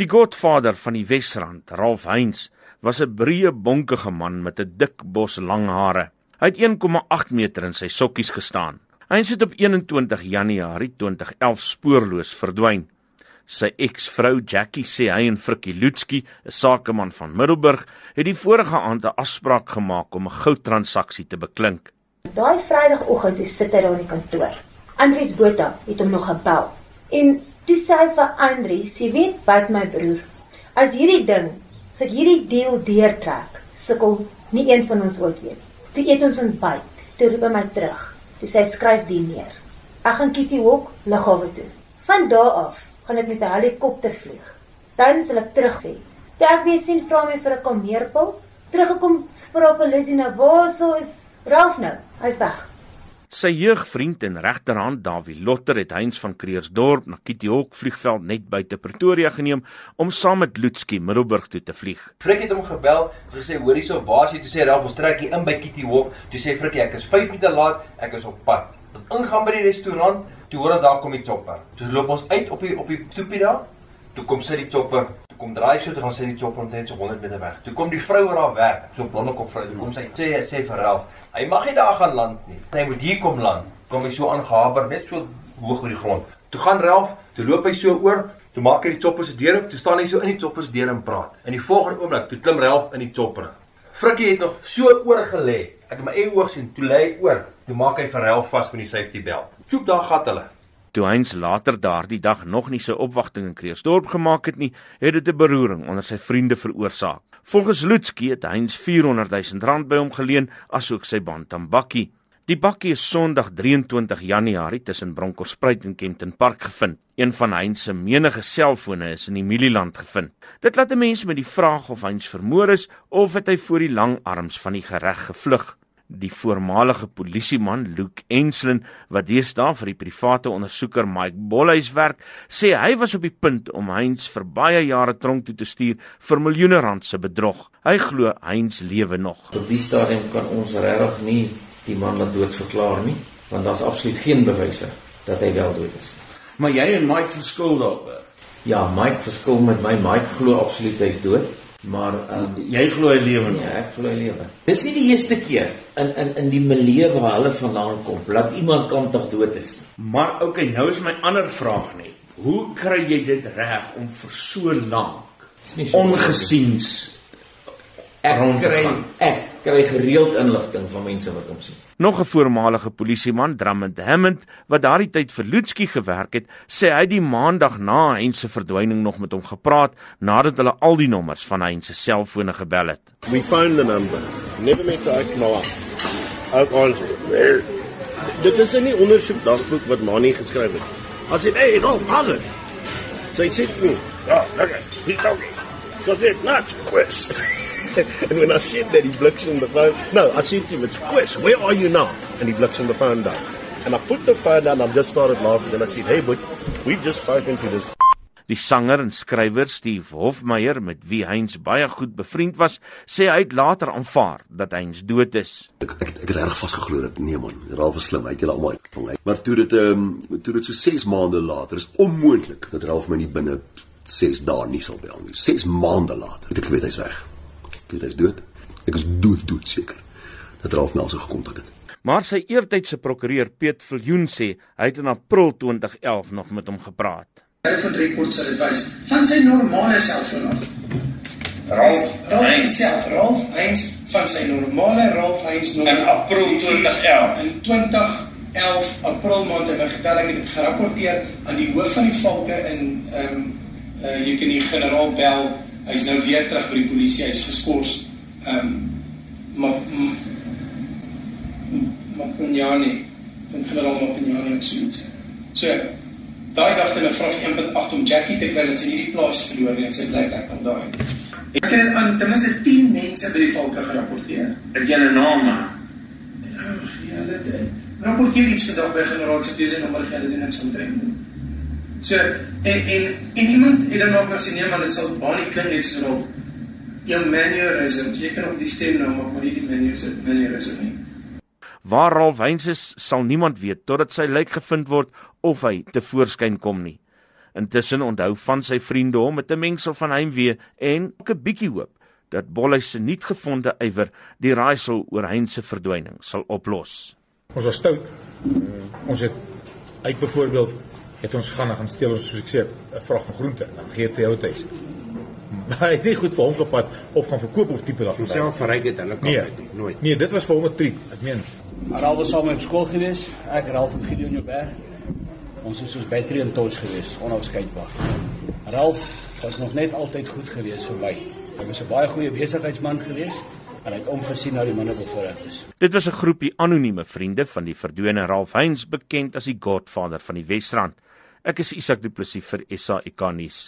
Die godvader van die Wesrand, Ralph Heinz, was 'n breë bonkige man met 'n dik bos lang hare. Hy het 1,8 meter in sy sokkies gestaan. Hy het op 21 Januarie 2011 spoorloos verdwyn. Sy eksvrou Jackie sê hy en Frikkie Lutski, 'n sakeman van Middelburg, het die vorige aand 'n afspraak gemaak om 'n goudtransaksie te beklink. Daai Vrydagoggend het sit hy daar in die kantoor. Andries Botha het hom nog gebel. En toe sê hy vir Andries, "Jy weet wat my broer, as hierdie ding, as ek hierdie deal deurtrek, sukkel nie een van ons ooit weer nie." Toe eet ons ontbyt. Toe roep hy my terug. Toe sê hy, "Skryf dit neer. Ek gaan Kitty Hawk lughawe toe. Van daar af gaan ek met 'n helikopter vlieg. Dan sal ek terug sê. Toe ek weer sien vra my vir 'n kalmeerpil, teruggekom vra polisie nou waar so is Ralph nou. Hy's weg. Sy jeugvriend en regterhand Dawie Lotter het Heinz van Kreersdorp na Kitty Hawk vliegveld net buite Pretoria geneem om saam met Lutski Middelburg toe te vlieg. Frikkie het hom gebel, gesê hoor hierso waar is jy? Toe sê Ralph ons trek hier in by Kitty Hawk. Toe sê Frikkie ek is 5 minute laat, ek is op pad. Ons ingaan by die restaurant, Toe hoor ons daar kom die chopper. Toe loop ons uit op die op die stoepie daar. Toe kom sy die chopper. Toe kom draai sy toe gaan sy die chopper omtrent so 100 meter weg. Toe kom die vrou waar haar werk, so blonde kop vrou. Toe kom sy sê sê vir Ralph, hy mag nie daar gaan land nie. Hy moet hier kom land. Kom hy so aangehaber net so hoog oor die grond. Toe gaan Ralph, toe loop hy so oor, toe maak hy die chopper se deur oop, toe staan hy so in die chopper se deur en praat. In die volgende oomblik, toe klim Ralph in die chopper. Frikkie het nog so oorgelê. Ek het my eie oog sien, toe lê hy oor. Toe maak hy vir Ralph vas met die safety belt. Choop daar gat hulle. Toe Heinz later daardie dag nog nie sy opwagting in Kreeusdorp gemaak het nie, het dit 'n beroering onder sy vriende veroorsaak. Volgens Lutski het Heinz 400 000 rand by hom geleen asook sy bantam bakkie. Die bakkie is Sondag 23 Januarie tussen Bronkhorstspruit en Kenton Park gevind. Een van Heinz se menige selfone is in die Mielieland gevind. Dit laat 'n mens met die vraag of Heinz vermoor is of het hy voor die lang arms van die gereg gevlug die voormalige polisieman Luke Enslin wat deesdae vir die private ondersoeker Mike Bolhuis werk, sê hy was op die punt om Heinz vir baie jare tronk toe te stuur vir miljoene rand se bedrog. Hy glo Heinz lewe nog. Op die stadium kan ons regtig nie die man laat dood verklaar nie, want daar's absoluut geen bewyse dat hy wel dood is. Maar jy en Mike verskil daaroor. Ja, Mike verskil met my. Mike glo absoluut hy's dood. Maar um, jy glo hy lewe nie, ek glo hy lewe. Dis nie die eerste keer in in in die milieu waar hulle vandaan kom, dat iemand kan tog dood is nie. Maar okay, nou is my ander vraag net. Hoe kry jy dit reg om vir so lank so ongesiens ek kry ek kry gereeld inligting van mense wat hom sien. Nog 'n voormalige polisieman, Drummond Hammond, wat daardie tyd vir Lutski gewerk het, sê hy die maandag na Heinz se verdwyning nog met hom gepraat nadat hulle al die nommers van Heinz se selfone gebel het. We found the number. Never met the iCloud. Ook ons where Dit is 'n ondersoek dagboek wat Mani geskryf het. As dit hey, no, father. Sy sê nie. Ja, lekker. Dink jy? So sê dit, "Not quiz." And when I said that, he blicks on the phone. No, I said to him, it's Quest, where are you now? And he blicks on the phone down. And I put the phone down and I just started laughing. And I said, hey, but we've just spoken to this. Die sanger en skrywer Steve Hofmeyer met wie Heinz baie goed bevriend was, sê hy het later aanvaar dat Heinz dood is. Ek ek, ek het reg vasgeglo dat nee man, Ralph was slim, hy het hulle almal uitgevang. Maar toe dit ehm um, toe dit so 6 maande later is onmoontlik dat Ralph my nie binne 6 dae nie sal bel nie. 6 maande later het ek geweet hy's weg. Piet is dood. Ek is dood dood seker dat Ralph Melser gekontak het. Maar sy eertydse prokureur Piet Viljoen sê hy het in April 2011 nog met hom gepraat. Hy het rekord sal wys van sy normale selfoon af. Ralph, Ralph self, Ralph Heinz van sy normale Ralph Heinz nommer in April 2011. In 2011 April maand het hy gebel ek het dit gerapporteer aan die hoof van die valke in ehm um, uh, jy kan die generaal bel hy's nou weer terug by die polisie, hy's geskort. Ehm um, maar maar Pinjani, dan generaal maar Pinjani en so iets. So daai dag het hulle vra vir 1.8 om Jackie te kry dat sy hierdie plaas verloor en sy bly plek op daai. Ek het aan ten minste 10 mense by die valke gerapporteer. Het jy 'n naam? Ja, dit rapporteer iets vandag by generaal se dis nommer gee dit niks omtrent nie. So en en en iemand het dan nog gesê nee maar dit sal baie klink net so of jou mannerism, jy kan op die stem nou maak maar nie die mannerism mannerism nie. Waar Ralf Heinz is, sal niemand weet totdat sy lijk gevind word of hy te voorskyn kom nie. Intussen onthou van sy vriende hom met 'n mengsel van heimwee en 'n bietjie hoop dat Bollys se nuut gevonde ywer die raaisel oor Heinz se verdwyning sal oplos. Ons was stout. Ons het uit byvoorbeeld het ons gaan gaan steel ons soos ek sê 'n vrag van groente en dan gee dit vir jou tuis. Maar hy het nie goed vir hom gepad of gaan verkoop of tipe daarvan. Self verryk dit hulle kan nee, dit nooit. Nee, dit was vir hom 'n treat. Ek meen, Ralf was saam met op skool gewees. Ek Ralf en Gideon Joubert. Ons is soos battery en torch gewees, onafskeidbaar. Ralf was nog net altyd goed gewees vir my. Hy was 'n baie goeie besigheidsman gewees en hy het omgesien na die manne bevoorreg is. Dit was 'n groepie anonieme vriende van die verdwene Ralf Heinz, bekend as die Godfather van die Wesrand. Ek is Isak Du Plessis vir SAK nuus.